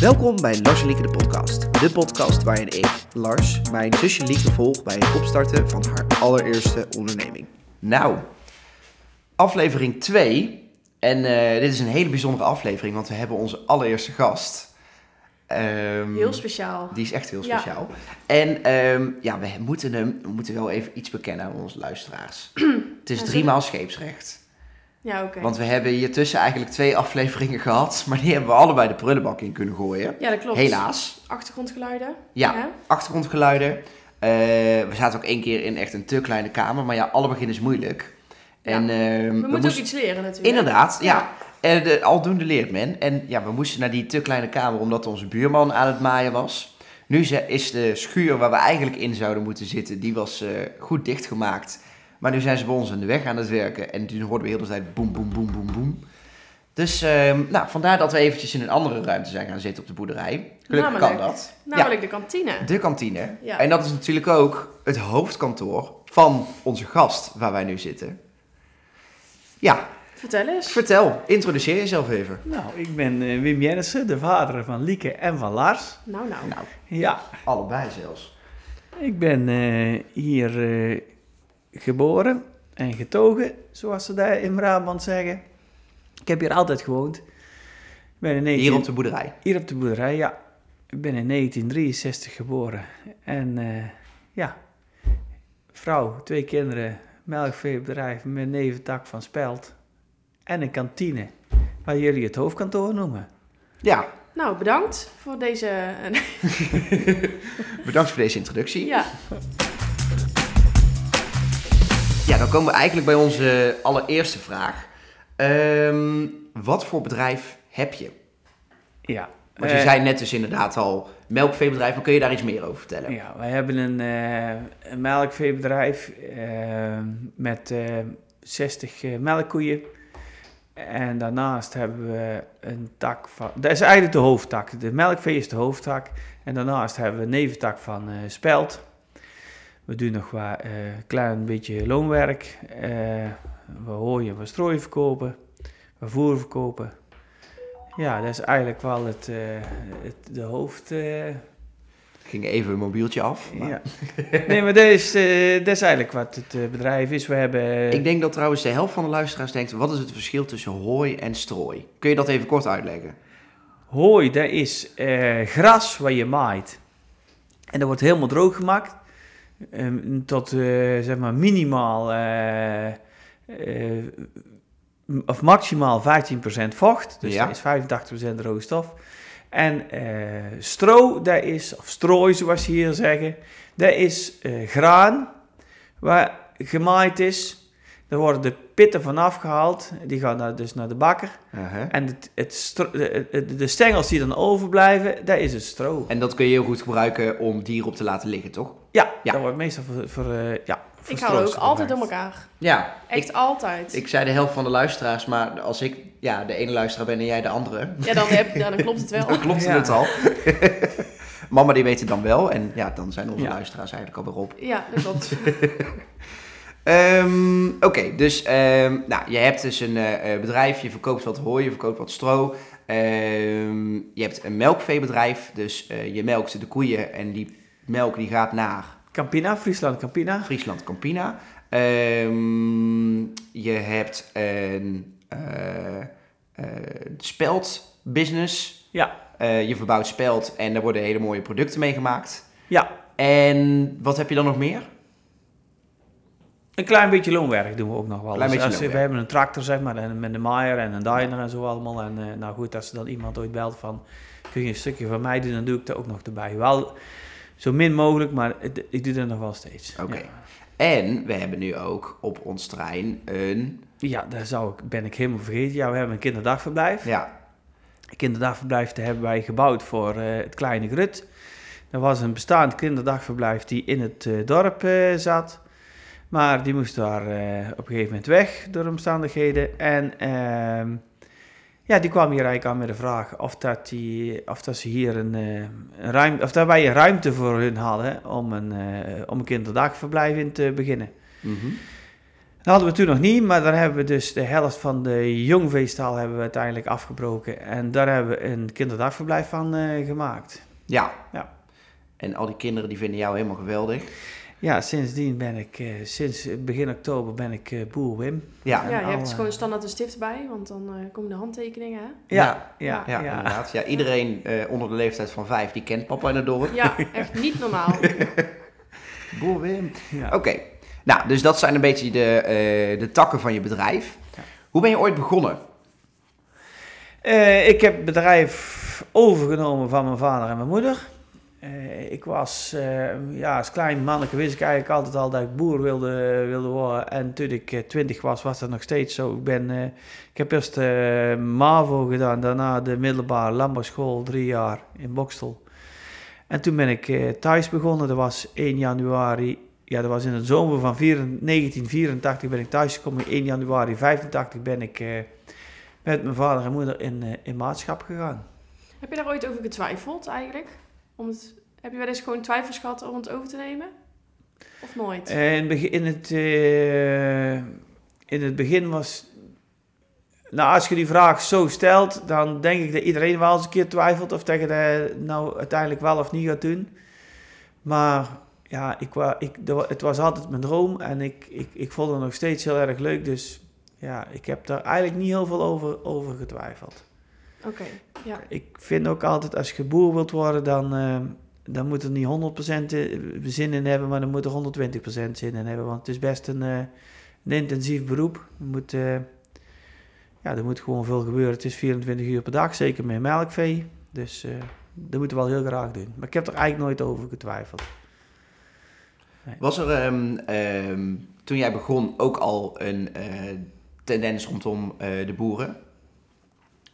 Welkom bij Lars en Lieke de podcast. De podcast waarin ik, Lars, mijn zusje Lieke volg bij het opstarten van haar allereerste onderneming. Nou, aflevering 2. En eh, dit is een hele bijzondere aflevering, want we hebben onze allereerste gast. Ehm, Heel speciaal. Die is echt heel Ja. speciaal. En ehm, ja, we moeten hem, we moeten wel even iets bekennen aan onze luisteraars. het is Ja, driemaal scheepsrecht. Ja, oké. Want we hebben hier tussen eigenlijk twee afleveringen gehad, maar die hebben we allebei de prullenbak in kunnen gooien. Ja, dat klopt. Helaas. Achtergrondgeluiden. Ja, achtergrondgeluiden. Eh, we zaten ook één keer in echt een te kleine kamer, maar ja, alle begin is moeilijk. En, Ja. ehm, We, moeten ook iets leren natuurlijk. Inderdaad, ja. Ja. En de, aldoende leert men. En ja, we moesten naar die te kleine kamer omdat onze buurman aan het maaien was. Nu is de schuur waar we eigenlijk in zouden moeten zitten, die was eh, goed dichtgemaakt. Maar nu zijn ze bij ons aan de weg aan het werken. En toen hoorden we heel de tijd boem, boem, boem, boem, boem. Dus ehm, nou, vandaar dat we eventjes in een andere ruimte zijn gaan zitten op de boerderij. Gelukkig kan Namelijk? dat. Namelijk de kantine. De kantine. Ja. En dat is natuurlijk ook het hoofdkantoor van onze gast waar wij nu zitten. Ja, Vertel eens. vertel, introduceer jezelf even. Nou, ik ben eh, Wim Jennissen, de vader van Lieke en van Lars. Nou, nou. Nou, Ja, allebei zelfs. ik ben eh, hier eh, geboren en getogen, zoals ze daar in Brabant zeggen. Ik heb hier altijd gewoond. Ben in 19... Hier op de boerderij. hier op de boerderij, ja. Ik ben in 1963 geboren. En eh, ja, vrouw, twee kinderen, melkveebedrijf met neventak van Speld. En een kantine, waar jullie het hoofdkantoor noemen. Ja, Nou, bedankt voor deze... eh, bedankt voor deze introductie. ja. Ja, dan komen we eigenlijk bij onze allereerste vraag. Ehm, wat voor bedrijf heb je? Ja. Want je eh, zei net dus inderdaad al melkveebedrijf, maar kun je daar iets meer over vertellen? Ja, wij hebben een, eh, een melkveebedrijf eh, met eh 60 eh, melkkoeien. En daarnaast hebben we een tak van... Dat is eigenlijk de hoofdtak. De melkvee is de hoofdtak. En daarnaast hebben we een neventak van speld. We doen nog wat eh, klein beetje loonwerk. Eh, we hooien, we strooien verkopen. We voer verkopen. Ja, dat is eigenlijk wel het, eh, het, de hoofd... Ging even een mobieltje af. maar- ja. Nee, maar dat is, dat is eigenlijk wat het bedrijf is. We hebben... Ik denk dat trouwens de helft van de luisteraars denkt, wat is het verschil tussen hooi en strooi? Kun je dat even kort uitleggen? Hooi, dat is gras wat je maait. En dat wordt helemaal droog gemaakt. Ehm, tot, eh, zeg maar, minimaal... eh, eh, of maximaal 15% vocht. Dus Ja. dat is 85% droge stof. En stro, dat is... Of strooi, zoals ze hier zeggen. Dat is graan waar gemaaid is. Daar worden de pitten van afgehaald. Die gaan naar, dus naar de bakker. Uh-huh. En het, het stro- de, de- stengels die dan overblijven, dat is het stro. En dat kun je heel goed gebruiken om dieren op te laten liggen, toch? Ja, Ja. dat wordt meestal voor, voor, eh, ja, voor Ik hou ook altijd door elkaar. Ja, Echt ik, altijd. ik zei de helft van de luisteraars, maar als ik ja, de ene luisteraar ben en jij de andere, Ja, dan, heb, dan klopt het wel. dan klopt Ja. het al. Mama die weet het dan wel en ja, dan zijn onze Ja. luisteraars eigenlijk al weer op. Ja, dat klopt. Ehm, Oké, dus ehm, nou, je hebt dus een eh, eh, bedrijf, je verkoopt wat hooi, je verkoopt wat stro. Ehm, je hebt een melkveebedrijf, dus eh, je melkt de koeien en die melk die gaat naar Campina, Friesland Campina. Friesland Campina. Je hebt een eh, speldbusiness. Ja, je verbouwt speld en daar worden hele mooie producten mee gemaakt. ja, En wat heb je dan nog meer? Een klein beetje loonwerk doen we ook nog wel. Klein Dus als, we hebben een tractor, zeg maar, en met een maaier en een diner en zo allemaal. En eh, nou goed, als er dan iemand ooit belt van, kun je een stukje van mij doen, dan doe ik dat ook nog erbij. Wel zo min mogelijk, maar het- ik doe dat nog wel steeds. Oké. Ja. En we hebben nu ook op ons terrein een... Ja, daar zou ik, ben ik helemaal vergeten. Ja, we hebben een kinderdagverblijf. Ja, Een kinderdagverblijf hebben wij gebouwd voor eh, het kleine Grut. Dat was een bestaand kinderdagverblijf die in het eh, dorp zat. Maar die moest daar eh, op een gegeven moment weg door omstandigheden. En ehm, ja, die kwam hier eigenlijk aan met de vraag of, dat die, of dat ze hier een, eh, een ruimte, of dat wij een ruimte voor hun hadden om een, eh, om een kinderdagverblijf in te beginnen. mhm. Dat hadden we toen nog niet, maar daar hebben we dus de helft van de jongveestal hebben we uiteindelijk afgebroken. En daar hebben we een kinderdagverblijf van gemaakt. Ja. Ja. En al die kinderen die vinden jou helemaal geweldig. Ja, sindsdien ben ik, eh, sinds begin oktober ben ik eh, boer Wim. Ja. Ja, je hebt gewoon standaard een stift bij, want dan eh, komen de handtekeningen. Hè? Ja, ja, Ja, ja. inderdaad. Ja, iedereen eh, onder de leeftijd van vijf die kent papa in het dorp. Ja, echt niet normaal. Boer Wim. ja. Oké. Nou, dus dat zijn een beetje de, eh, de takken van je bedrijf. Ja. Hoe ben je ooit begonnen? Eh, ik heb het bedrijf overgenomen van mijn vader en mijn moeder. Eh, ik was, eh, ja, als klein manneke wist ik eigenlijk altijd al dat ik boer wilde, wilde worden. En toen ik eh, twintig was, was dat nog steeds zo. Ik, ben, ik heb eerst MAVO gedaan, daarna de middelbare landbouwschool, drie jaar in Bokstel. En toen ben ik thuis begonnen, dat was 1 januari, ja, dat was in de zomer van 4 1984 ben ik thuis gekomen. 1 januari 85 ben ik... met mijn vader en moeder in, in maatschap gegaan. heb je daar ooit over getwijfeld eigenlijk? Heb je wel eens gewoon twijfels gehad om het over te nemen? Of nooit? Eh, in, begin- in, het, eh, in het begin was... Nou, als je die vraag zo stelt, dan denk ik dat iedereen wel eens een keer twijfelt of je dat nou uiteindelijk wel of niet gaat doen. Maar ja, ik, ik, het was altijd mijn droom en ik, ik, ik vond het nog steeds heel erg leuk. Dus ja, ik heb daar eigenlijk niet heel veel over, over getwijfeld. Oké, ja. Ik vind ook altijd, als je boer wilt worden, dan, eh, dan moet er niet 100% zin in hebben, maar dan moet er 120% zin in hebben. Want het is best een, eh, een intensief beroep. Je moet, eh, ja, er moet gewoon veel gebeuren. Het is 24 uur per dag, zeker met melkvee. Dus eh, dat moeten we wel heel graag doen. Maar ik heb er eigenlijk nooit over getwijfeld. Was er ehm, ehm, toen jij begon ook al een eh, tendens rondom eh, de boeren?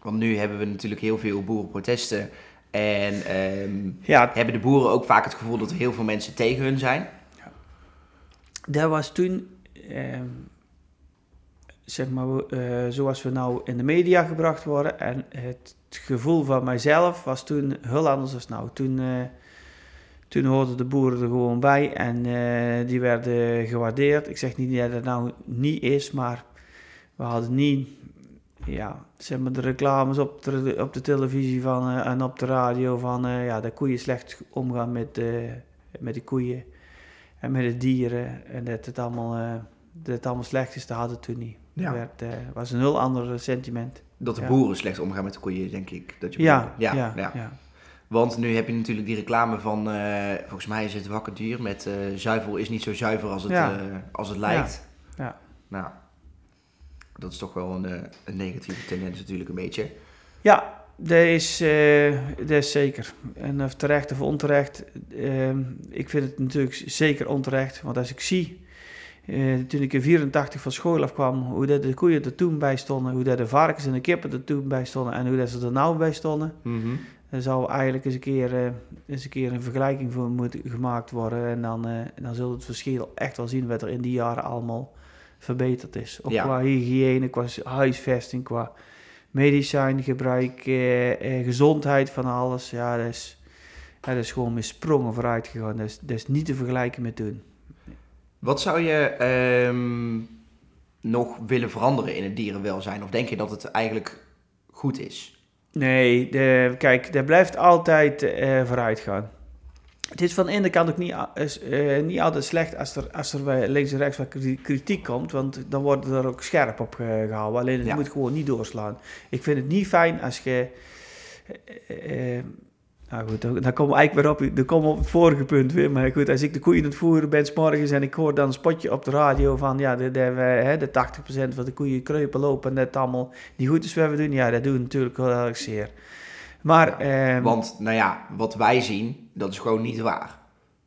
Want nu hebben we natuurlijk heel veel boerenprotesten. En ehm, Ja, hebben de boeren ook vaak het gevoel dat er heel veel mensen tegen hun zijn? dat was toen, ehm, zeg maar, eh, zoals we nou in de media gebracht worden. En het gevoel van mijzelf was toen heel anders dan nou. Toen, eh, toen hoorden de boeren er gewoon bij en eh, die werden gewaardeerd. Ik zeg niet dat het nou niet is, maar we hadden niet, ja, zeg maar, de reclames op de, op de televisie van, eh, en op de radio van, eh, ja, dat koeien slecht omgaan met, eh, met de koeien en met de dieren. En dat het allemaal, eh, dat het allemaal slecht is, dat hadden we toen niet. Ja. Het werd, eh, was een heel ander sentiment. Dat de Ja. boeren slecht omgaan met de koeien, denk ik. Dat je Ja, ja, ja, ja. ja. Want nu heb je natuurlijk die reclame van, eh, volgens mij is het wakker duur met eh, zuivel is niet zo zuiver als het, Ja. eh, als het lijkt. Ja. Nou, dat is toch wel een, eh, een negatieve tendens natuurlijk een beetje. Ja, dat is, eh, dat is zeker. En of terecht of onterecht, ehm, ik vind het natuurlijk zeker onterecht. Want als ik zie, eh, toen ik in 84 van school afkwam, hoe dat de koeien er toen bij stonden, hoe dat de varkens en de kippen er toen bij stonden en hoe dat ze er nou bij stonden, dan zou eigenlijk eens een keer, eens een, keer een vergelijking voor moeten gemaakt worden. En dan, dan zult het verschil echt wel zien wat er in die jaren allemaal verbeterd is. Ook Ja. qua hygiëne, qua huisvesting, qua medicijngebruik, eh, eh, gezondheid van alles. Ja, dat is, ja, dat is gewoon met sprongen vooruit gegaan. Dat is, dat is niet te vergelijken met toen. Wat zou je ehm, nog willen veranderen in het dierenwelzijn? Of denk je dat het eigenlijk goed is? Nee, de, kijk, dat blijft altijd eh, vooruit gaan. Het is van de ene kant ook niet, is, eh, niet altijd slecht als er, als er bij links en rechts wat kri- kritiek komt, want dan wordt er ook scherp op ge- gehouden. Alleen het Ja. moet gewoon niet doorslaan. Ik vind het niet fijn als je. eh, eh, nou goed, dan, dan komen we eigenlijk weer op, dan komen we op het vorige punt weer. Maar goed, als ik de koeien aan het voeren ben 's morgens en ik hoor dan een spotje op de radio van ja, de, de, hè, de 80% van de koeien kreupen lopen en dat allemaal die goed is wat we doen, ja, dat doen we natuurlijk heel erg zeer. Maar, ehm, Want, nou ja, wat wij zien, dat is gewoon niet waar.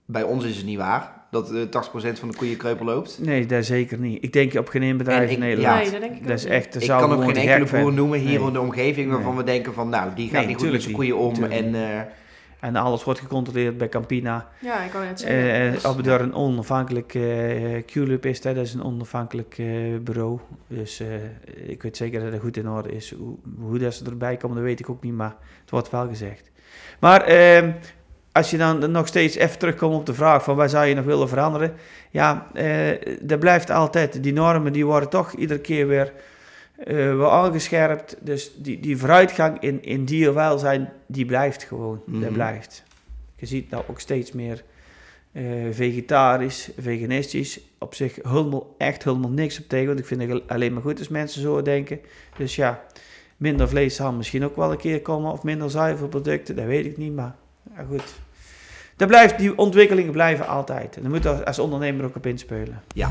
Bij ons is het niet waar dat eh 80% van de koeien kreupel loopt. nee, dat zeker niet. Ik denk op geen één bedrijf in Nederland. Ja. Nee, dat denk ik dat ook is niet. echt, Ik zou kan ook geen enkele boer noemen hier Nee. in de omgeving waarvan Nee. we denken van, nou, die gaat Nee, niet goed met zijn koeien om. Tuurlijk En eh, En alles wordt gecontroleerd bij Campina. Ja, ik wou net zeggen. Eh, dus- op door een onafhankelijk eh QLUB is dat, dat is een onafhankelijk eh, bureau. Dus eh, ik weet zeker dat het goed in orde is. Hoe, hoe dat ze erbij komen, dat weet ik ook niet, maar het wordt wel gezegd. Maar ehm, als je dan nog steeds even terugkomt op de vraag van waar zou je nog willen veranderen? Ja, eh, er blijft altijd, die normen die worden toch iedere keer weer eh wel aangescherpt. Dus die, die vooruitgang in, in dierwelzijn, die blijft gewoon. Mhm. Dat blijft. Je ziet nou ook steeds meer eh, vegetarisch, veganistisch. Op zich helemaal, echt helemaal niks op tegen. Want ik vind het alleen maar goed als mensen zo denken. Dus ja, minder vlees zal misschien ook wel een keer komen. Of minder zuivelproducten, dat weet ik niet. Maar ja, goed. Dat blijft, die ontwikkelingen blijven altijd. En daar moet je als ondernemer ook op inspelen. Ja.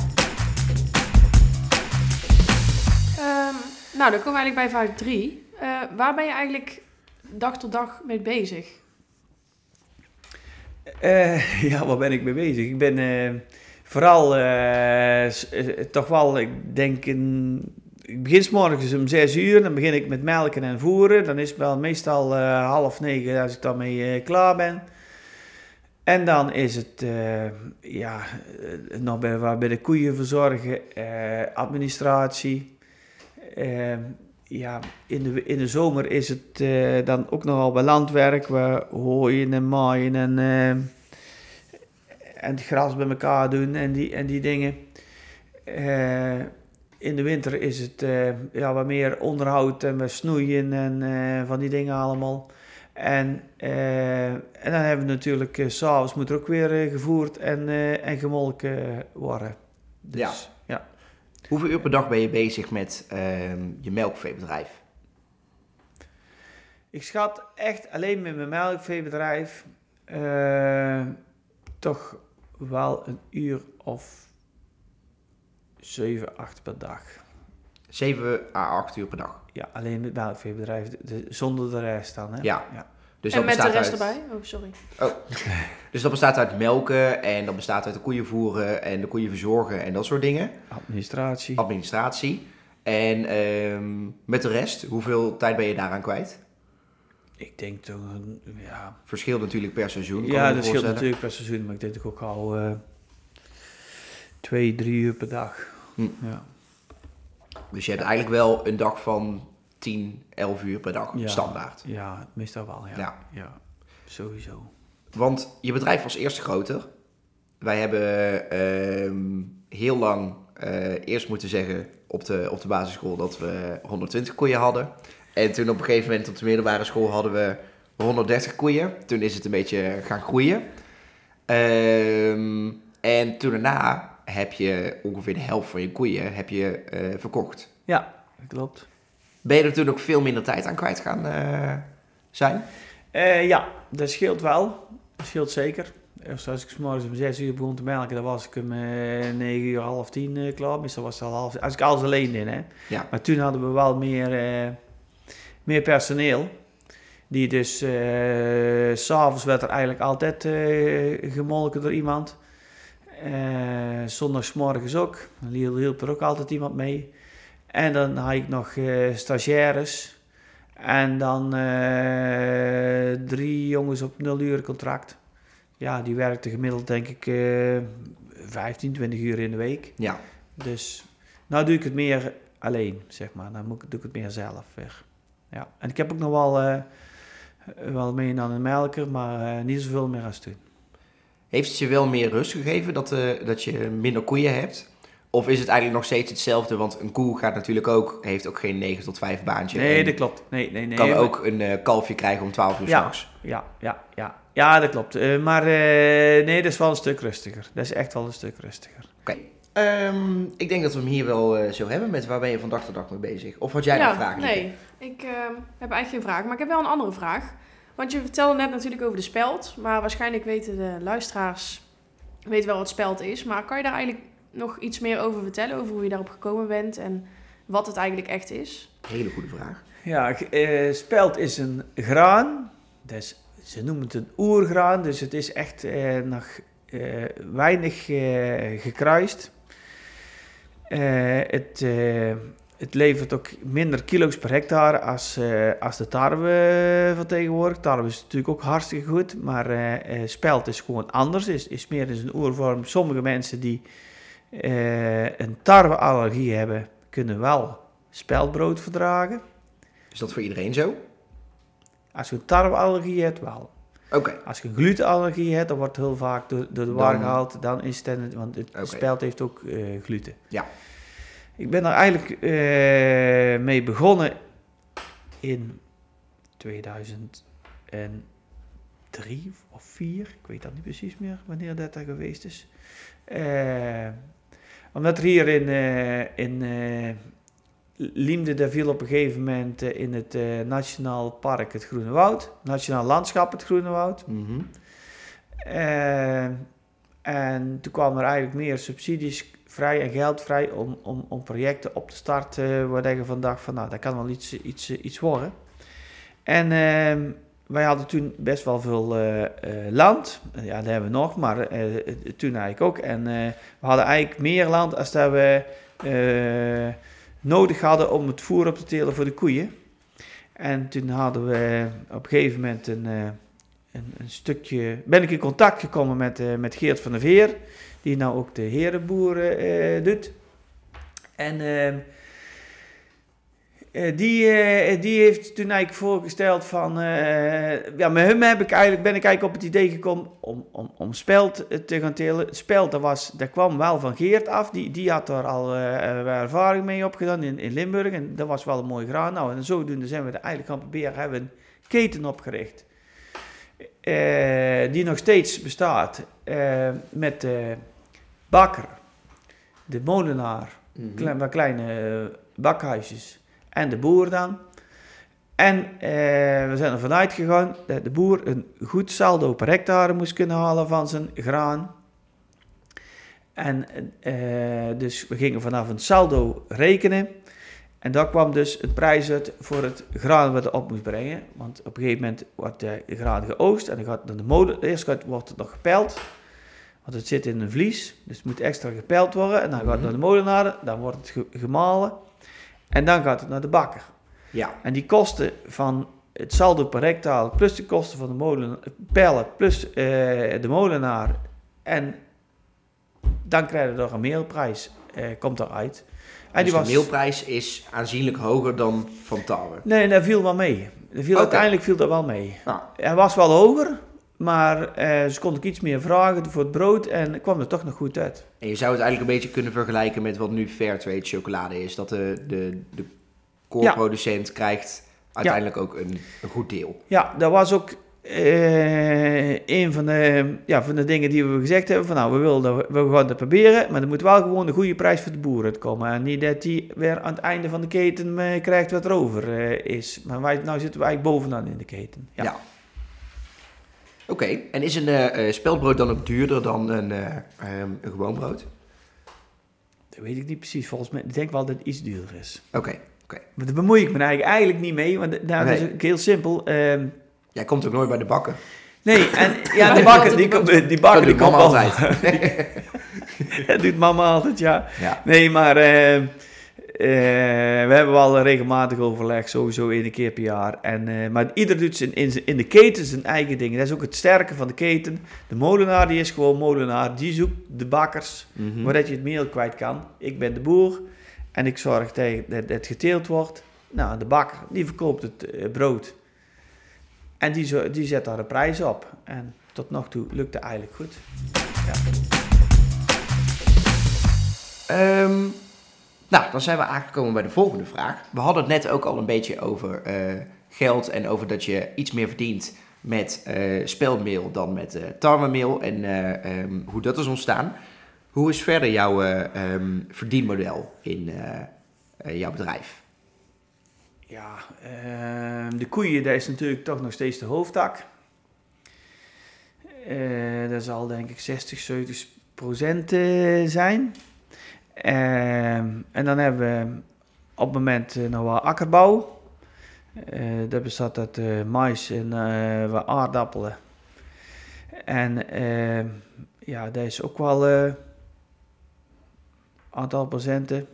Nou, dan komen we eigenlijk bij vraag 3. waar ben je eigenlijk dag tot dag mee bezig? Eh, ja, waar ben ik mee bezig? Ik ben eh, vooral eh, eh, toch wel, ik denk, een, ik begin s morgens om zes uur. Dan begin ik met melken en voeren. Dan is het wel meestal eh, half negen als ik daarmee eh, klaar ben. En dan is het, eh, ja, eh, nog bij, bij de koeien verzorgen, eh, administratie. Eh, ja, in de, in de zomer is het eh, dan ook nogal bij landwerk. We hooien en maaien en, eh, en het gras bij elkaar doen en die, en die dingen. Eh, in de winter is het ja, wat meer onderhoud en we snoeien en van die dingen allemaal. En, en dan hebben we natuurlijk, s s'avonds moet er ook weer gevoerd en, en gemolken worden. Dus, Ja. Hoeveel uur per dag ben je bezig met ehm, je melkveebedrijf? Ik schat echt alleen met mijn melkveebedrijf eh, toch wel een uur of 7, 8 per dag. 7 à 8 uur per dag. Ja, alleen met melkveebedrijf, de- de- zonder de rest dan. Hè? Ja. ja. Dus en dat met de bestaat rest uit, erbij? Oh, sorry. Dus dat bestaat uit melken en dat bestaat uit de koeien voeren en de koeien verzorgen en dat soort dingen. Administratie. Administratie. En ehm, met de rest, hoeveel tijd ben je daaraan kwijt? Ik denk toch, ja, Verschilt natuurlijk per seizoen. kan ik ja dat scheelt natuurlijk per seizoen, maar ik denk toch ook al eh twee, drie uur per dag. Hm. Ja. Dus je hebt eigenlijk wel een dag van 10, 11 uur per dag, Ja. standaard. ja, meestal wel, ja. Ja. ja. Sowieso. Want je bedrijf was eerst groter. Wij hebben ehm, heel lang eh, eerst moeten zeggen op de, op de basisschool dat we 120 koeien hadden. En toen op een gegeven moment op de middelbare school hadden we 130 koeien. Toen is het een beetje gaan groeien. Ehm, en toen daarna heb je ongeveer de helft van je koeien heb je, eh, verkocht. Ja, klopt. Ben je er toen ook veel minder tijd aan kwijt gaan eh, zijn? Eh, ja, dat scheelt wel. Dat scheelt zeker. Als ik morgens om 6 uur begon te melken, dan was ik om eh 9 uur, half 10 eh, klaar. Meestal was het al half Als ik alles alleen deed, hè. Ja. Maar toen hadden we wel meer, eh, meer personeel. Die dus, eh, s s'avonds werd er eigenlijk altijd eh, gemolken door iemand. Eh zondags morgens ook. Dan hielp er ook altijd iemand mee. En dan had ik nog eh, stagiaires. En dan eh, drie jongens op nul uur contract. Ja, die werkten gemiddeld denk ik eh 15, 20 uur in de week. Ja. Dus nou doe ik het meer alleen, zeg maar. Dan moet ik, doe ik het meer zelf weer. Ja. En ik heb ook nog wel, eh, wel mee aan een melker, maar eh, niet zoveel meer als toen. Heeft het je wel meer rust gegeven dat, eh, dat je minder koeien hebt? Of is het eigenlijk nog steeds hetzelfde? Want een koe gaat natuurlijk ook, heeft ook geen 9 tot 5 baantje. Nee, dat klopt. Nee, nee, nee. kan maar- ook een eh, kalfje krijgen om 12 uur Ja. s'nachts. Ja, ja, ja. Ja, dat klopt. Eh, maar eh, nee, dat is wel een stuk rustiger. Dat is echt wel een stuk rustiger. Ehm, ik denk dat we hem hier wel eh, zo hebben met waar ben je van dag tot dag mee bezig. Of had jij nog vragen? Nee, ik ehm, heb eigenlijk geen vraag. Maar ik heb wel een andere vraag. Want je vertelde net natuurlijk over de speld. Maar waarschijnlijk weten de luisteraars weten wel wat speld is. Maar kan je daar eigenlijk nog iets meer over vertellen? Over hoe je daarop gekomen bent en wat het eigenlijk echt is? Hele goede vraag. Ja, eh, spelt is een graan. Dus, ze noemen het een oergraan, dus het is echt eh, nog eh, weinig eh, gekruist. Eh, het, eh, het levert ook minder kilo's per hectare als, eh, als de tarwe van tegenwoordig. Tarwe is natuurlijk ook hartstikke goed, maar eh, eh, spelt is gewoon anders. Is, is meer dus een oervorm. Sommige mensen die een tarweallergie hebben, kunnen wel speldbrood verdragen. Is dat voor iedereen zo? Als je een tarweallergie hebt, wel. Oké, Als je een glutenallergie hebt, dan wordt het heel vaak door, door de war Dan- gehaald. Dan is het, want het speld heeft ook eh, gluten. Ja. Ik ben er eigenlijk eh, mee begonnen in 2003 of 4. Ik weet dat niet precies meer wanneer dat er geweest is. Eh, omdat er hier in, eh, in eh, Liemde, daar viel op een gegeven moment eh, in het Nationaal Park het Groene Woud. Nationaal Landschap het Groene Woud. Mhm. En toen kwamen er eigenlijk meer subsidies vrij en geld vrij om, om, om projecten op te starten waar je van dacht van nou, dat kan wel iets, iets, iets worden. En ehm, wij hadden toen best wel veel eh, eh, land. Ja, dat hebben we nog, maar eh, toen eigenlijk ook. En we hadden eigenlijk meer land als dat we nodig hadden om het voer op te telen voor de koeien. En toen hadden we op een gegeven moment een, een, een stukje... Ben ik in contact gekomen met, met Geert van der Veer, die nou ook de herenboeren doet. En eh, die, eh, die heeft toen eigenlijk voorgesteld van... eh, ja, met hem heb ik eigenlijk, ben ik eigenlijk op het idee gekomen om, om, om speld te gaan telen. Het speld, dat, was, dat kwam wel van Geert af. Die, die had daar al ervaring mee opgedaan in, in Limburg. En dat was wel een mooi graan. Nou, en zodoende zijn we er eigenlijk gaan proberen. Hebben een keten opgericht. die nog steeds bestaat. met de bakker, de molenaar, klein, wat kleine bakhuisjes en de boer dan. En eh, we zijn ervan uitgegaan dat de boer een goed saldo per hectare moest kunnen halen van zijn graan. En eh, dus we gingen vanaf een saldo rekenen. En daar kwam dus het prijs uit voor het graan wat er op moest brengen. Want op een gegeven moment wordt de graan geoogst en dan gaat naar de molen. Eerst gaat- wordt het nog gepeld. Want het zit in een vlies, dus het moet extra gepeld worden. En dan gaat het naar de molenaar, dan wordt het ge- gemalen. En dan gaat het naar de bakker. Ja, En die kosten van het saldo per hectare, plus de kosten van de molen, pellen, plus eh, de molenaar. En dan krijg je nog een meelprijs, eh, komt eruit. En dus de meelprijs is aanzienlijk hoger dan van tarwe. Nee, dat viel wel mee. Dat viel. Uiteindelijk viel dat wel mee. Nou, Hij was wel hoger, maar eh, ze kon ik iets meer vragen voor het brood en kwam er toch nog goed uit. en je zou het eigenlijk een beetje kunnen vergelijken met wat nu Fairtrade chocolade is. Dat de, de, de koorproducent krijgt uiteindelijk ook een, een goed deel. Ja, dat was ook eh, een van de, ja, van de dingen die we gezegd hebben. Van nou, we, willen dat, we gaan dat proberen, maar er moet wel gewoon een goede prijs voor de boer uitkomen. En niet dat die weer aan het einde van de keten eh, krijgt wat er over eh, is. Maar wij, nou zitten we eigenlijk bovenaan in de keten. Ja. Oké, en is een eh, eh, speldbrood dan ook duurder dan een, eh, ehm, een gewoon brood? Dat weet ik niet precies. Volgens mij, ik denk wel dat het iets duurder is. Oké, Maar daar bemoei ik me eigenlijk, eigenlijk niet mee, want nou, dat is Nee. ook heel simpel. Ehm, jij komt ook nooit bij de bakker. nee, en ja, bakker, doet die, komt- die bakker, die komt mama wel- altijd. dat doet mama altijd, ja. Ja. Nee, maar eh, eh, we hebben wel regelmatig overleg, sowieso één keer per jaar. En, eh, maar ieder doet zijn, in, de keten zijn eigen dingen. Dat is ook het sterke van de keten. De molenaar die is gewoon molenaar. Die zoekt de bakkers, Mhm. waar dat je het meel kwijt kan. Ik ben de boer en ik zorg dat dat het geteeld wordt. Nou, de bakker die verkoopt het eh, brood. En die, die zet daar een prijs op. En tot nog toe lukt het eigenlijk goed. Ehm, nou, dan zijn we aangekomen bij de volgende vraag. We hadden het net ook al een beetje over eh, geld en over dat je iets meer verdient met eh speldmeel dan met eh tarwemeel en eh, ehm, hoe dat is ontstaan. Hoe is verder jouw eh, ehm, verdienmodel in jouw bedrijf? Ja, ehm, de koeien, dat is natuurlijk toch nog steeds de hoofdtak. Dat zal denk ik 60, 70 procent zijn. Ehm, en dan hebben we op het moment eh, nog wel akkerbouw. Eh, dat bestaat uit eh, mais en wat aardappelen. En ehm, ja, dat is ook wel een aantal procenten.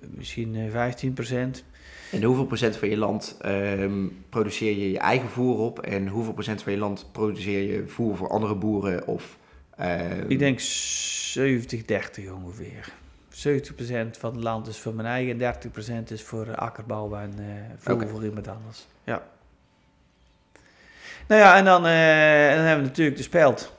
Misschien eh, 15 procent. En hoeveel procent van je land ehm, produceer je je eigen voer op? En hoeveel procent van je land produceer je voer voor andere boeren? Of, Ik denk 70, 30 ongeveer. 70% van het land is voor mijn eigen, 30% is voor akkerbouw en eh voor, voor iemand anders. Ja. Nou ja, en dan, eh, en dan hebben we natuurlijk de speld.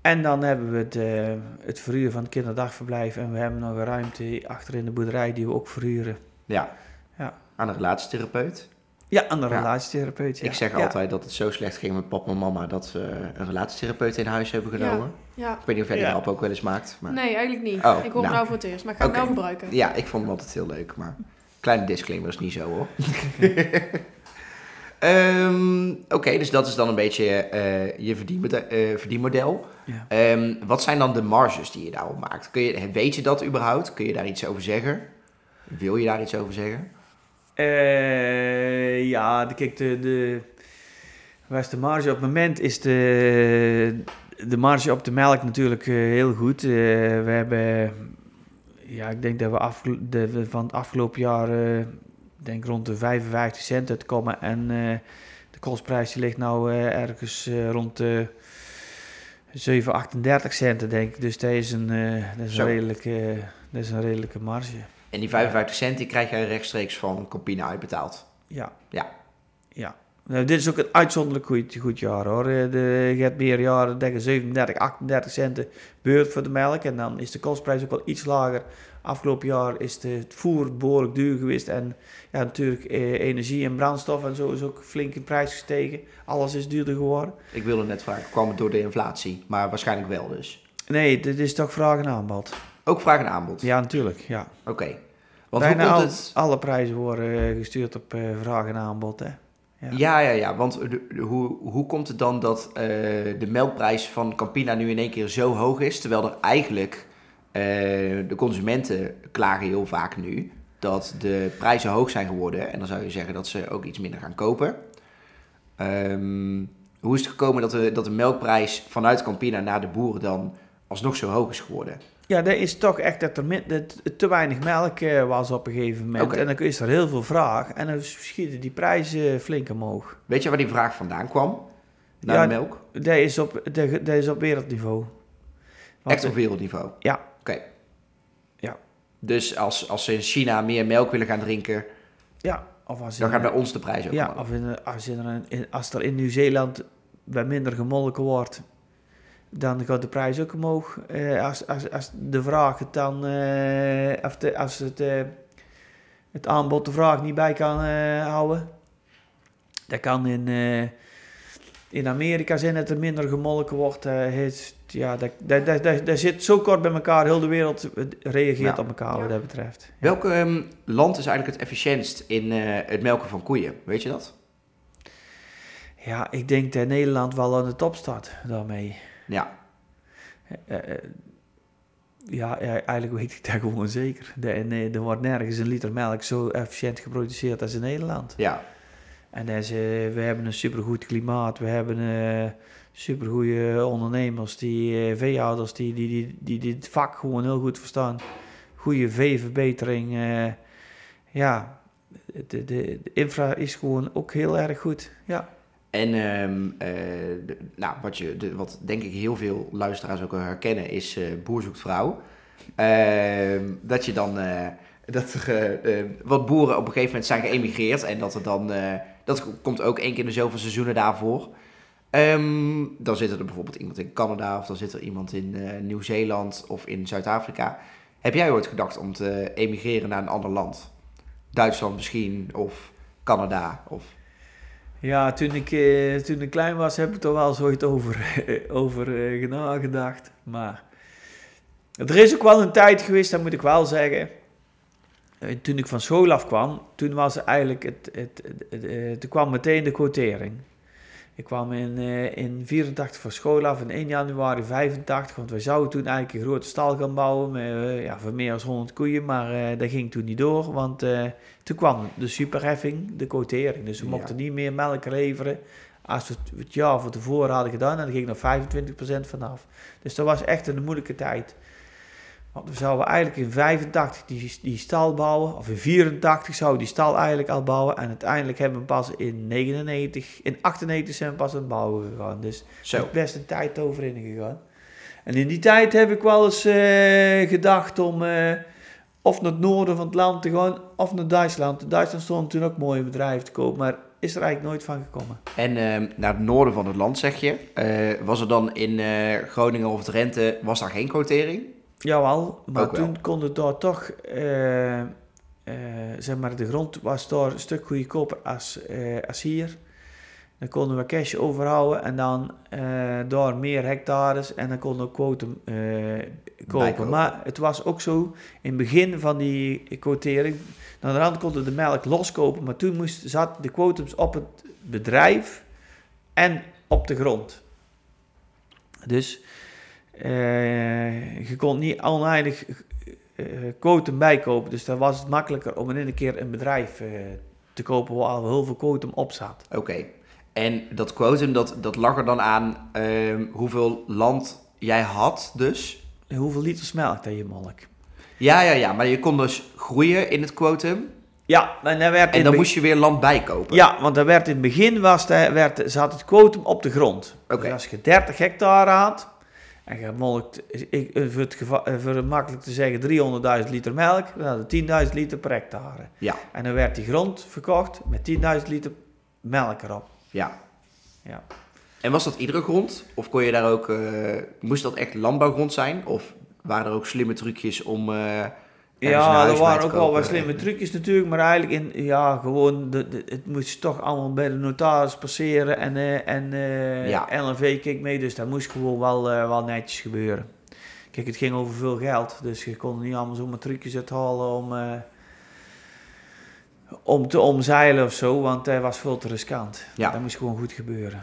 En dan hebben we het, eh, het verhuren van het kinderdagverblijf. En we hebben nog een ruimte achter in de boerderij die we ook verhuren. Ja. Ja. Aan een relatietherapeut. Ja, aan de Ja. relatietherapeut. Ja. Ik zeg Ja. altijd dat het zo slecht ging met papa en mama dat ze een relatietherapeut in huis hebben genomen. Ja. Ik weet niet of jij die ook wel eens maakt. Maar... Nee, eigenlijk niet. Oh, ik hoor nou. het nou voor het eerst, maar ik ga het nou gebruiken. Ja, ik vond hem altijd heel leuk, maar kleine disclaimer is niet zo hoor. Ehm, Oké, dus dat is dan een beetje eh, je eh, verdienmodel. Ja. Ehm, wat zijn dan de marges die je daarop maakt? Kun je, weet je dat überhaupt? Kun je daar iets over zeggen? Wil je daar iets over zeggen? Eh, ja, de, kijk, de, de, waar is de marge? Op het moment is de, de marge op de melk natuurlijk eh, heel goed. Eh, we hebben, ja, ik denk dat we, afgelo- dat we van het afgelopen jaar, denk rond de 55 cent uitkomen. En de kostprijs ligt nou ergens rond de 7, 38 centen, denk ik. Dus dat is een, dat is een, redelijke, dat is een redelijke marge. En die 55 cent die krijg jij rechtstreeks van Campina uitbetaald. Ja. Ja. Ja. Nou, dit is ook een uitzonderlijk goed, goed jaar hoor. Eh, De, je hebt meer jaren, denk ik 37, 38 centen beurt voor de melk. En dan is de kostprijs ook wel iets lager. Afgelopen jaar is de, het voer behoorlijk duur geweest. En ja, natuurlijk eh, energie en brandstof en zo is ook flink in prijs gestegen. Alles is duurder geworden. Ik wilde net vragen, kwam het door de inflatie? Maar waarschijnlijk wel dus. Nee, dit is toch vraag en aanbod. Ook vraag en aanbod? Ja, natuurlijk. Ja. Oké. Want hoe Bijna komt al- het... alle prijzen worden eh, gestuurd op eh, vraag en aanbod. Hè. Ja. Ja, ja, ja. Want de- de- hoe, hoe komt het dan dat eh, de melkprijs van Campina nu in één keer zo hoog is, terwijl er eigenlijk de consumenten klagen heel vaak nu dat de prijzen hoog zijn geworden en dan zou je zeggen dat ze ook iets minder gaan kopen. Ehm, hoe is het gekomen dat de, dat de melkprijs vanuit Campina naar de boeren dan alsnog zo hoog is geworden? Ja, dat is toch echt dat er min- dat te weinig melk eh, was op een gegeven moment. En dan is er heel veel vraag. En dan schieten die prijzen flink omhoog. Weet je waar die vraag vandaan kwam? Naar Ja, de melk? Dat is op, dat, dat is op wereldniveau. Want, Echt op wereldniveau? Ja. Oké. Ja. Dus als, als ze in China meer melk willen gaan drinken, Ja, of als, dan gaat bij ons de prijs ook ja, omhoog. of in, als, in- als er in Nieuw-Zeeland bij minder gemolken wordt, dan gaat de prijs ook omhoog. Eh, als, als, als de vraag het dan, eh, of de, als het, eh, het aanbod de vraag niet bij kan eh, houden, dat kan in, eh, in Amerika zijn dat er minder gemolken wordt. eh, het, ja, dat, dat, dat, dat, dat zit zo kort bij elkaar. Heel de wereld reageert op elkaar Ja. wat dat betreft. Ja. Welk ehm, land is eigenlijk het efficiëntst in eh, het melken van koeien? Weet je dat? Ja, ik denk dat Nederland wel aan de top staat daarmee. Ja. Eh, eh, ja, ja, eigenlijk weet ik dat gewoon zeker. De, nee, er wordt nergens een liter melk zo efficiënt geproduceerd als in Nederland. Ja. En dat is, eh, we hebben een supergoed klimaat, we hebben eh supergoeie ondernemers, die, eh, veehouders die, die, die, die dit vak gewoon heel goed verstaan. Goede veeverbetering. eh, ja, de, de, de infra is gewoon ook heel erg goed. Ja. En ehm, eh, nou, wat, je, wat denk ik heel veel luisteraars ook herkennen is eh boer zoekt vrouw. Ehm, dat je dan, eh, dat wat boeren op een gegeven moment zijn geëmigreerd en dat er dan, dat komt ook één keer in de zoveel seizoenen daarvoor. Ehm, dan zit er bijvoorbeeld iemand in Canada of dan zit er iemand in Nieuw-Zeeland of in Zuid-Afrika. Heb jij ooit gedacht om te emigreren naar een ander land? Duitsland misschien of Canada of... Ja, toen ik, eh, toen ik klein was, heb ik er wel zoiets over, over eh, nagedacht. Maar er is ook wel een tijd geweest, dat moet ik wel zeggen. Eh, toen ik van school afkwam, toen was eigenlijk het, het, kwam meteen de quotering. Ik kwam in, eh, in 84 van school af, in 1 januari 85, want wij zouden toen eigenlijk een grote stal gaan bouwen met, eh, ja, voor meer dan 100 koeien, maar eh, dat ging toen niet door, want toen kwam de superheffing, de quotering. Dus we Ja. mochten niet meer melk leveren als we het, jaar van tevoren hadden gedaan. En dan ging er 25% vanaf. Dus dat was echt een moeilijke tijd. Want we zouden eigenlijk in 85 die, die stal bouwen. Of in 84 zouden die stal eigenlijk al bouwen. En uiteindelijk hebben we pas in 99, in 98 zijn we pas aan het bouwen gegaan. Dus Zo. is best een tijd overheen gegaan. En in die tijd heb ik wel eens eh, gedacht om eh, of naar het noorden van het land te gaan of naar Duitsland. Duitsland stond toen ook mooie bedrijven te koop. Maar is er eigenlijk nooit van gekomen. En ehm, naar het noorden van het land, zeg je. Eh, was er dan in Groningen of Drenthe, was daar geen quotering? Jawel, maar toen kon het daar toch, eh, eh, zeg maar, de grond was daar een stuk goedkoper als, eh, als hier. Dan konden we cash overhouden en dan daar meer hectares en dan konden we quotum kopen. Maar het was ook zo, in het begin van die quotering, aan de rand konden we de melk loskopen, maar toen moest, zaten de quotums op het bedrijf en op de grond. Dus je kon niet oneindig eh quotum bijkopen, dus dan was het makkelijker om in één keer een bedrijf eh, te kopen waar al heel veel quotum op zat. Oké. En dat quotum, dat, dat lag er dan aan ehm, hoeveel land jij had dus? En hoeveel liters melk dat je melk? Ja, ja, ja. Maar je kon dus groeien in het quotum. Ja, en dan werd En dan moest je weer land bijkopen. Ja, want dan werd in het begin was de, werd, zat het quotum op de grond. Oké. Dus als je 30 hectare had en je molkt, ik, eh, voor, het eh, voor het makkelijk te zeggen, 300.000 liter melk, dan had je 10.000 liter per hectare. Ja. En dan werd die grond verkocht met 10.000 liter melk erop. Ja. Ja. En was dat iedere grond? Of kon je daar ook, eh, moest dat echt landbouwgrond zijn? Of waren er ook slimme trucjes om. Ja, er waren ook wel wat slimme trucjes natuurlijk, maar eigenlijk in, ja, gewoon, de, de- het moest toch allemaal bij de notaris passeren en, eh, en eh, Ja. LNV keek mee, dus dat moest gewoon wel, eh, wel netjes gebeuren. Kijk, het ging over veel geld, dus je kon er niet allemaal zomaar trucjes uithalen om, eh, om te omzeilen of zo, want dat was veel te riskant. Ja. Dat moest gewoon goed gebeuren.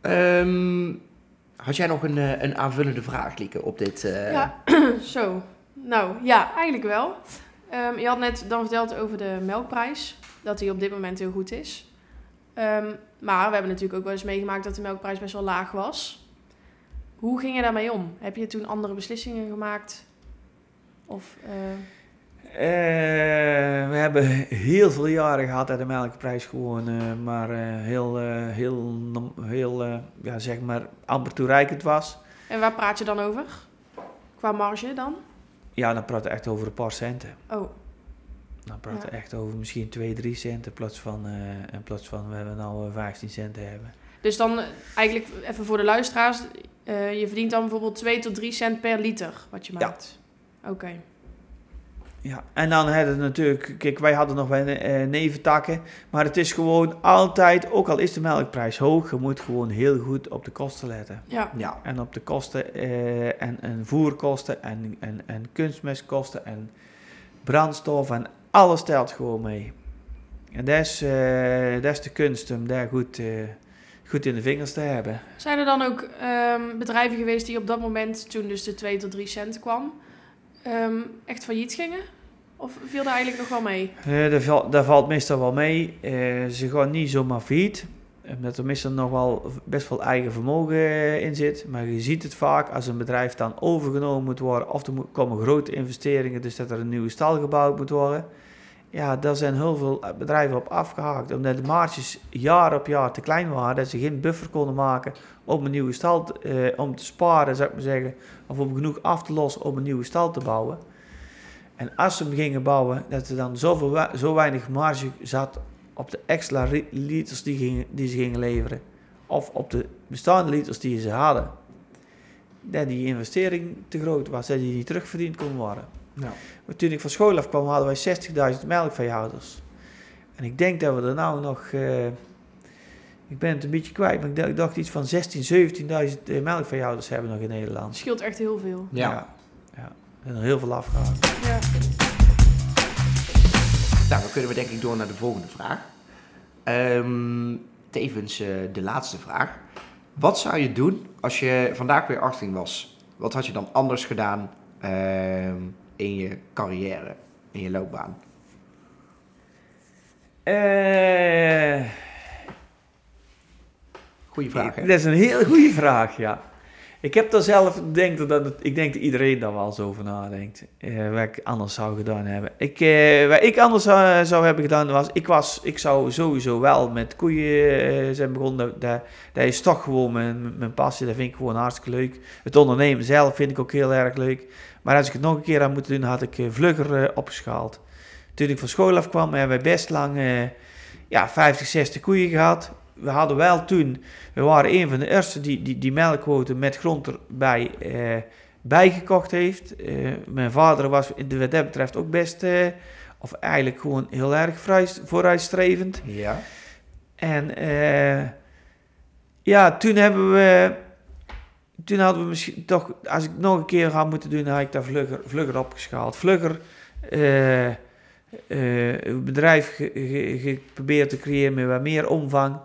Ehm, had jij nog een, eh, een aanvullende vraag, Lieke, op dit? eh, Ja, zo. Nou, ja, eigenlijk wel. Ehm, je had net dan verteld over de melkprijs. Dat die op dit moment heel goed is. Ehm, maar we hebben natuurlijk ook wel eens meegemaakt dat de melkprijs best wel laag was. Hoe ging je daarmee om? Heb je toen andere beslissingen gemaakt? Of, eh, Eh, we hebben heel veel jaren gehad dat de melkprijs gewoon maar eh, heel, heel, heel ja, zeg maar amper toereikend was. en waar praat je dan over? Qua marge dan? Ja, dan praat je echt over een paar centen. Oh, Dan praat je Ja. echt over misschien 2, 3 cent in plaats van, eh, in plaats van we hebben nou eh, 15 centen hebben. dus dan eh, eigenlijk even voor de luisteraars. eh, je verdient dan bijvoorbeeld 2 tot 3 cent per liter wat je Ja. maakt. Oké. Ja, en dan hadden we natuurlijk, kijk, wij hadden nog bij eh, neventakken, maar het is gewoon altijd, ook al is de melkprijs hoog, je moet gewoon heel goed op de kosten letten. Ja. ja. En op de kosten eh, en, en voerkosten en, en, en kunstmestkosten en brandstof en alles telt gewoon mee. En dat is, eh, dat is de kunst om daar goed, eh, goed in de vingers te hebben. Zijn er dan ook ehm, bedrijven geweest die op dat moment, toen dus de 2 tot 3 cent kwam, ehm, echt failliet gingen? Of viel daar eigenlijk nog wel mee? Eh daar, daar valt meestal wel mee. Eh, ze gaan niet zomaar failliet. Omdat er meestal nog wel best wel eigen vermogen eh, in zit. Maar je ziet het vaak als een bedrijf dan overgenomen moet worden. Of er komen grote investeringen, dus dat er een nieuwe stal gebouwd moet worden. Ja, daar zijn heel veel bedrijven op afgehaakt. Omdat de marges jaar op jaar te klein waren. Dat ze geen buffer konden maken om een nieuwe stal te- eh, om te sparen, zou ik maar zeggen. Of om genoeg af te lossen om een nieuwe stal te bouwen. En als ze hem gingen bouwen, dat er dan zoveel, zo weinig marge zat op de extra liters die, gingen, die ze gingen leveren. Of op de bestaande liters die ze hadden. Dat die investering te groot was, dat die niet terugverdiend kon worden. Nou. Maar toen ik van school afkwam, hadden wij 60.000 melkveehouders. En ik denk dat we er nou nog... eh, ik ben het een beetje kwijt, maar ik dacht, ik dacht iets van 16.000, 17.000 eh, melkveehouders hebben nog in Nederland. scheelt echt heel veel. Ja. ja. ja. Er er heel veel afgehaakt. Ja. Nou, dan kunnen we denk ik door naar de volgende vraag. Ehm, tevens eh, de laatste vraag. Wat zou je doen als je vandaag weer 18 was? Wat had je dan anders gedaan ehm, in je carrière, in je loopbaan? Eh, Goeie vraag, hè? Dat is een heel goede vraag, ja. Ik heb daar zelf, denk dat ik denk dat iedereen daar wel eens over nadenkt. eh, wat ik anders zou gedaan hebben. Ik, eh, wat ik anders zou, zou hebben gedaan was, ik was, ik zou sowieso wel met koeien eh, zijn begonnen. Dat, dat, is toch gewoon mijn, mijn passie, dat vind ik gewoon hartstikke leuk. Het ondernemen zelf vind ik ook heel erg leuk. Maar als ik het nog een keer had moeten doen, had ik eh, vlugger eh, opgeschaald. Toen ik van school afkwam, hebben wij best lang... eh, ja, 50, 60 koeien gehad. We hadden wel toen, we waren een van de eerste die die, die melkquoten met grond erbij eh, bijgekocht heeft. Eh, mijn vader was wat dat betreft ook best, eh, of eigenlijk gewoon heel erg vooruitstrevend. Ja. En ja, toen hebben we. Toen hadden we misschien toch, als ik nog een keer had moeten doen, had ik daar vlugger, vlugger opgeschaald. Vlugger eh, een bedrijf ge- ge- geprobeerd te creëren met wat meer omvang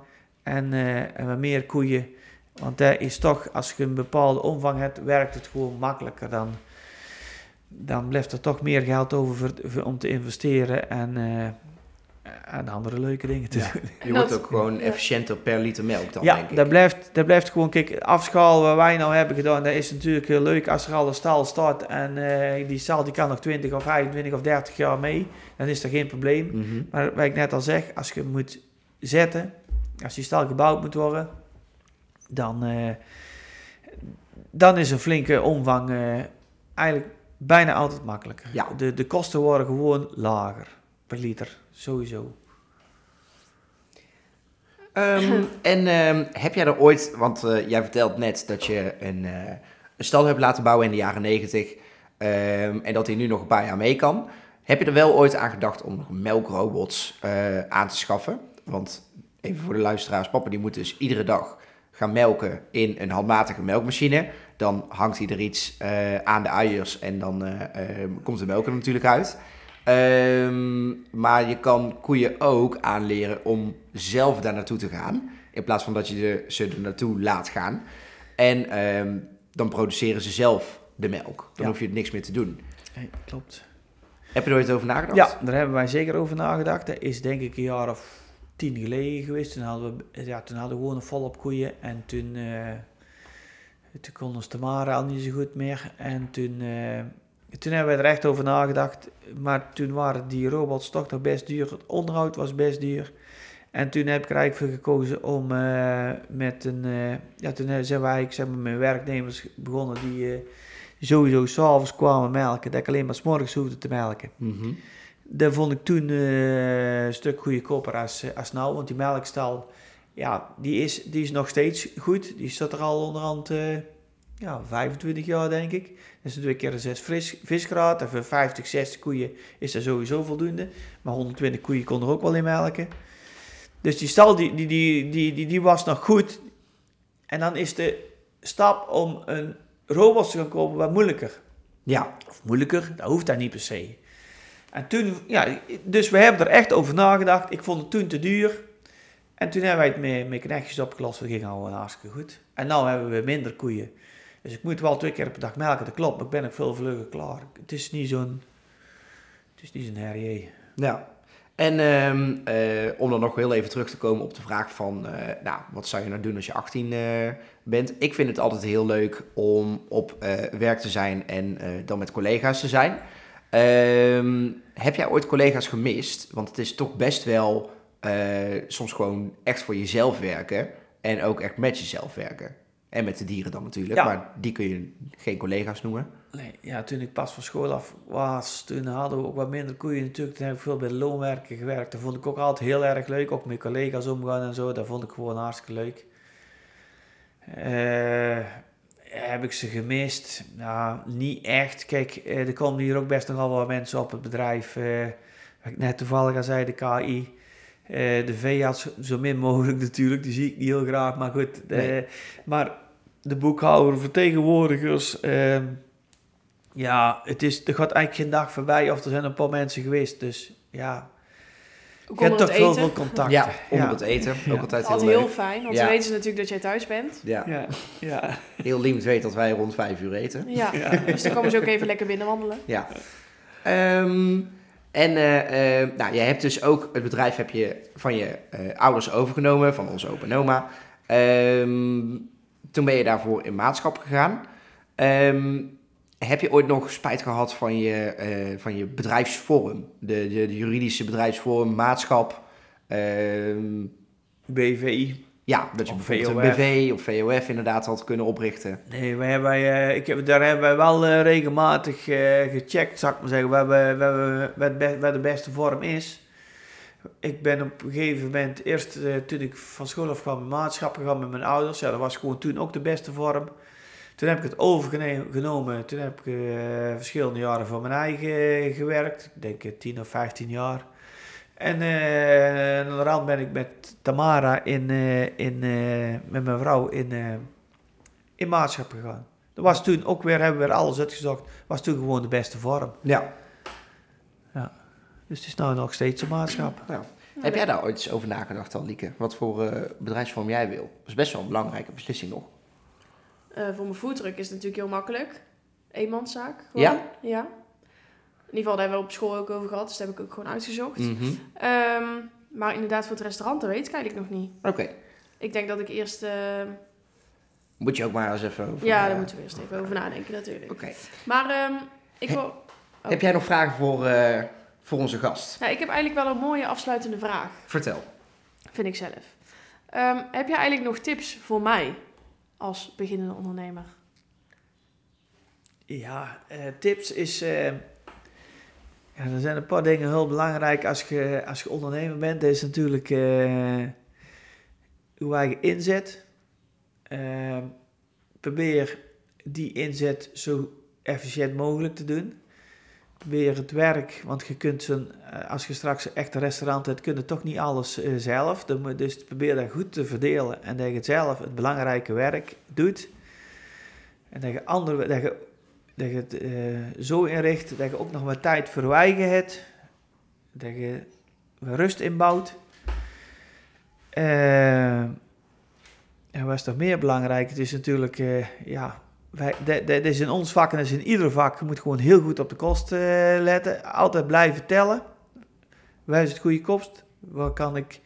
en, eh, en wat meer koeien. Want dat is toch, als je een bepaalde omvang hebt, werkt het gewoon makkelijker. Dan, dan blijft er toch meer geld over voor- voor- om te investeren en, eh, en andere leuke dingen te Ja. doen. Je wordt ook gewoon efficiënter per liter melk dan, Ja, denk ik. dat blijft, dat blijft gewoon, kijk, afschaal wat wij nou hebben gedaan, dat is natuurlijk heel leuk als er al een stal staat en eh, die stal die kan nog 20 of 25 of 30 jaar mee, dan is dat geen probleem. Mhm. Maar wat ik net al zeg, als je moet zetten, als die stal gebouwd moet worden, dan, eh, dan is een flinke omvang eh, eigenlijk bijna altijd makkelijker. Ja. De, de kosten worden gewoon lager per liter, sowieso. Ehm, en ehm, heb jij er ooit, want eh, jij vertelt net dat je een, eh, een stal hebt laten bouwen in de jaren negentig ehm, en dat hij nu nog een paar jaar mee kan. Heb je er wel ooit aan gedacht om nog melkrobots eh, aan te schaffen? Want even voor de luisteraars, papa die moet dus iedere dag gaan melken in een handmatige melkmachine. Dan hangt hij er iets eh, aan de uiers en dan eh, ehm, komt de melk er natuurlijk uit. Ehm, maar je kan koeien ook aanleren om zelf daar naartoe te gaan. In plaats van dat je de, ze er naartoe laat gaan. En ehm, dan produceren ze zelf de melk. Dan Ja. hoef je niks meer te doen. Hey, klopt. Heb je er ooit over nagedacht? Ja, daar hebben wij zeker over nagedacht. Dat is denk ik een jaar of tien geleden geweest. Toen hadden we, ja, toen hadden we gewoon een volop koeien. En toen, eh toen kon ons de Mara al niet zo goed meer. En toen, eh, toen hebben we er echt over nagedacht. Maar toen waren die robots toch nog best duur. Het onderhoud was best duur. En toen heb ik er eigenlijk voor gekozen om eh, met een... ja, toen zijn we eigenlijk zeg maar, werknemers begonnen die... sowieso s'avonds kwamen melken, dat ik alleen maar 's morgens hoefde te melken. Mhm. Dat vond ik toen eh, een stuk goedkoper als, eh, als nou, want die melkstal, ja, die is, die is nog steeds goed. Die staat er al onderhand, eh ja, 25 jaar denk ik. Dat is twee keer een 6 vis, visgraad. En voor 50, 60 koeien is dat sowieso voldoende. Maar 120 koeien kon er ook wel in melken. Dus die stal, die, die, die, die, die, die was nog goed. En dan is de stap om een robot te gaan kopen wat moeilijker. Ja, Of moeilijker, dat hoeft dat niet per se. En toen, ja, dus we hebben er echt over nagedacht. Ik vond het toen te duur. En toen hebben wij het met, met knechtjes opgelost. Dat ging al hartstikke goed. En nu hebben we minder koeien. Dus ik moet wel twee keer per dag melken, dat klopt. Maar ik ben ook veel vlugger klaar. Het is niet zo'n... Het is niet zo'n herrie. ja. En ehm, eh, om dan nog heel even terug te komen op de vraag van, eh, nou, wat zou je nou doen als je 18 eh, bent? Ik vind het altijd heel leuk om op werk te zijn en dan met collega's te zijn. Ehm, heb jij ooit collega's gemist? Want het is toch best wel eh, soms gewoon echt voor jezelf werken en ook echt met jezelf werken. En met de dieren dan natuurlijk, Ja. maar die kun je geen collega's noemen. Nee, ja, toen ik pas van school af was, toen hadden we ook wat minder koeien natuurlijk. Toen heb ik veel bij de loonwerken gewerkt. Dat vond ik ook altijd heel erg leuk. Ook met collega's omgaan en zo. Dat vond ik gewoon hartstikke leuk. Eh, heb ik ze gemist? Nou, niet echt. Kijk, eh, er komen hier ook best nogal wat mensen op het bedrijf. eh, wat ik net toevallig al zei, de KI. Eh, de veearts zo min mogelijk natuurlijk. Die zie ik niet heel graag. Maar goed, maar de boekhouder, vertegenwoordigers... ehm, ja, het is, er gaat eigenlijk geen dag voorbij of er zijn een paar mensen geweest. Dus ja, je hebt toch veel, contact. Ja, onder het eten. Ja. Ook altijd heel Altijd leuk. heel fijn, want Ja. dan weten ze natuurlijk dat jij thuis bent. Ja. Ja, ja. Heel Liemt weet dat wij rond vijf uur eten. Ja, Ja. dus dan komen ze ook even lekker binnen wandelen. Ja. Ehm, en eh, eh, nou, jij hebt dus ook het bedrijf heb je van je eh, ouders overgenomen, van onze opa en oma. Ehm, toen ben je daarvoor in maatschap gegaan. Ehm, heb je ooit nog spijt gehad van je, eh, van je bedrijfsvorm? De, de, de juridische bedrijfsvorm, maatschap. Ehm, BVI. ja, dat je Of bijvoorbeeld een VOF. BV of VOF inderdaad had kunnen oprichten. Nee, wij hebben, eh, ik heb, daar hebben wij wel eh, regelmatig gecheckt, zou ik maar zeggen, wat, we, wat, we, be- de beste vorm is. Ik ben op een gegeven moment, eerst toen ik van school af kwam, in maatschap gegaan met mijn ouders. Ja, dat was gewoon toen ook de beste vorm. Toen heb ik het overgenomen. Toen heb ik eh, verschillende jaren voor mijn eigen gewerkt. Ik denk eh, 10 of 15 jaar. En eh aan de rand ben ik met Tamara in, eh, in, eh, met mijn vrouw in, eh, in maatschap gegaan. Dat was toen ook weer, hebben we weer alles uitgezocht, was toen gewoon de beste vorm. Ja. Dus het is nou nog steeds een maatschap. Nou, heb jij daar ooit eens over nagedacht al, Lieke? Wat voor eh, bedrijfsvorm jij wil? Dat is best wel een belangrijke beslissing nog. Eh, voor mijn foodtruck is het natuurlijk heel makkelijk. Eenmanszaak. gewoon. Ja? Ja. In ieder geval, daar hebben we op school ook over gehad. Dus dat heb ik ook gewoon uitgezocht. Mhm. Ehm, maar inderdaad, voor het restaurant, dat weet ik eigenlijk nog niet. Oké. Ik denk dat ik eerst... eh, Moet je ook maar eens even over... ja, eh, daar moeten we eerst even over nadenken natuurlijk. Oké. Maar ehm, ik, wil, Oh. Heb jij nog vragen voor, eh, voor onze gast? nou, ik heb eigenlijk wel een mooie afsluitende vraag, Vertel. vind ik zelf. Ehm, heb jij eigenlijk nog tips voor mij als beginnende ondernemer? Ja, eh, tips is. eh, ja, er zijn een paar dingen heel belangrijk als je, als je ondernemer bent. Is natuurlijk eh uw eigen inzet. Eh, probeer die inzet zo efficiënt mogelijk te doen. Probeer het werk, want je kunt zo'n, eh, als je straks echt een restaurant hebt, kun je toch niet alles eh, zelf. Dus probeer dat goed te verdelen en dat je zelf het belangrijke werk doet. En dat je, andere, dat je dat je het eh, zo inricht dat je ook nog wat tijd eigen hebt. Dat je rust inbouwt. En wat is nog meer belangrijk? Het is natuurlijk, ja, dat is in ons vak en is in ieder vak. Je moet gewoon heel goed op de kosten eh, letten. Altijd blijven tellen. Waar is het goede kost? Waar kan ik,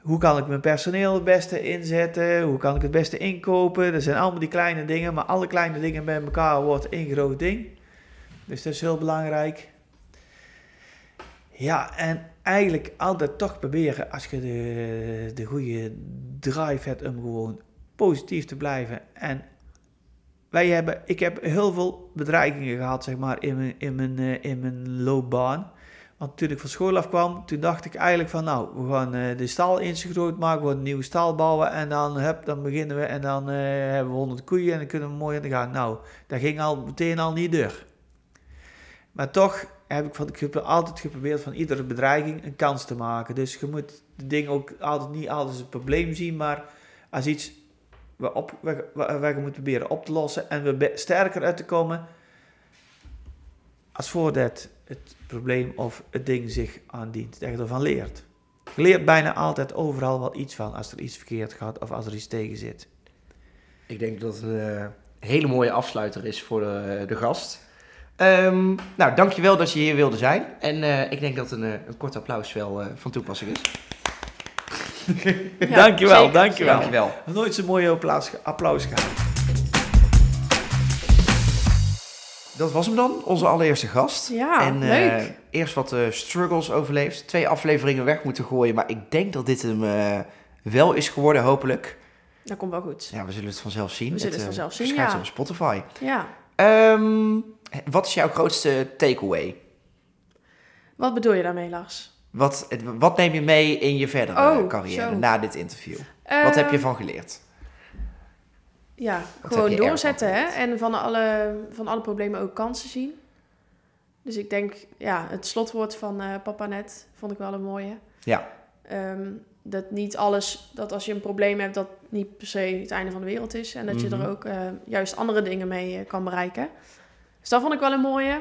hoe kan ik mijn personeel het beste inzetten? Hoe kan ik het beste inkopen? Dat zijn allemaal die kleine dingen, maar alle kleine dingen bij elkaar wordt één groot ding. Dus dat is heel belangrijk. Ja, en eigenlijk altijd toch proberen als je de, de goede drive hebt om gewoon positief te blijven. En wij hebben, ik heb heel veel bedreigingen gehad, zeg maar, in mijn, in mijn, eh, in mijn loopbaan. Want toen ik van school afkwam, toen dacht ik eigenlijk van nou, we gaan eh, de stal eens groot maken, we gaan een nieuwe stal bouwen en dan, hup, dan beginnen we en dan eh, hebben we 100 koeien en dan kunnen we mooi aan de gang. Nou, dat ging al meteen al niet door. Maar toch heb ik, van, ik heb altijd geprobeerd van iedere bedreiging een kans te maken. Dus je moet de dingen ook altijd niet altijd als een probleem zien, maar als iets waar, op, waar, waar, waar je moet proberen op te lossen en be- sterker uit te komen als voordat het probleem of het ding zich aandient. Dat je ervan leert. Je leert bijna altijd overal wel iets van als er iets verkeerd gaat of als er iets tegen zit. Ik denk dat het een eh, hele mooie afsluiter is voor de, de gast. Ehm, nou, dankjewel dat je hier wilde zijn. En eh, ik denk dat een, eh, een kort applaus wel van toepassing is. Ja, dankjewel, zeker. dankjewel. Dankjewel. Nooit zo'n mooie applaus, applaus gehad. Dat was hem dan, onze allereerste gast. Ja, en eh, leuk. eerst wat eh, struggles overleefd. Twee afleveringen weg moeten gooien. Maar ik denk dat dit hem eh, wel is geworden, hopelijk. Dat komt wel goed. Ja, we zullen het vanzelf zien. We zullen het vanzelf zien, ja. op Spotify. Ja. Ehm, wat is jouw grootste takeaway? Wat bedoel je daarmee, Lars? Wat, wat neem je mee in je verdere Oh, carrière zo. na dit interview? Wat heb je van geleerd? Ja, gewoon doorzetten hè. En van alle, van alle problemen ook kansen zien. Dus ik denk, ja, het slotwoord van eh, papa net vond ik wel een mooie. Ja. Ehm, dat niet alles, dat als je een probleem hebt, dat niet per se het einde van de wereld is. En dat je Mhm. er ook eh, juist andere dingen mee eh, kan bereiken. Dus dat vond ik wel een mooie.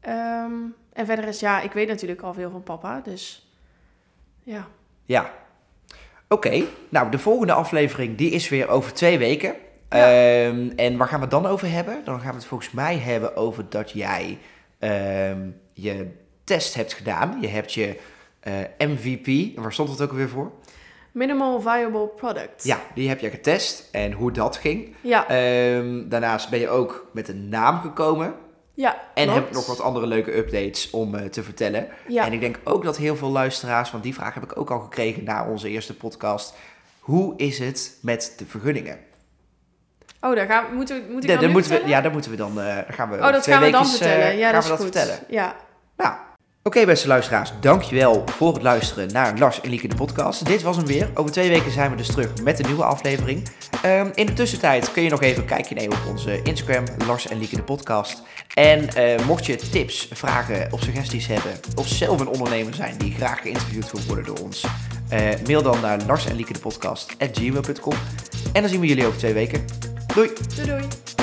Ehm, en verder is, ja, ik weet natuurlijk al veel van papa. Dus ja, Ja. Oké, nou de volgende aflevering die is weer over twee weken. Ja. Ehm, en waar gaan we het dan over hebben? Dan gaan we het volgens mij hebben over dat jij ehm, je test hebt gedaan. Je hebt je eh, MVP, en waar stond het ook alweer voor? minimal viable product. Ja, die heb je getest en hoe dat ging. Ja, Ehm, daarnaast ben je ook met een naam gekomen. Ja En klopt. heb ik nog wat andere leuke updates om eh, te vertellen. Ja. En ik denk ook dat heel veel luisteraars, want die vraag heb ik ook al gekregen na onze eerste podcast. Hoe is het met de vergunningen? Oh, daar gaan we, moeten we, moet ik Ja, dan dan nu moeten we, ja, daar moeten we dan, daar gaan we Oh, dat twee gaan we dan eh, vertellen. Ja, gaan dat we is dat goed. vertellen. Ja. Nou, Oké, beste luisteraars, dankjewel voor het luisteren naar Lars en Lieke de podcast. Dit was hem weer. Over twee weken zijn we dus terug met een nieuwe aflevering. Ehm, in de tussentijd kun je nog even een kijkje nemen op onze Instagram, Lars en Lieke de podcast. En eh, mocht je tips, vragen of suggesties hebben, of zelf een ondernemer zijn die graag geïnterviewd wil worden door ons, eh, mail dan naar lars en Lieke de podcast at gmail.com. En dan zien we jullie over twee weken. Doei! Doei doei!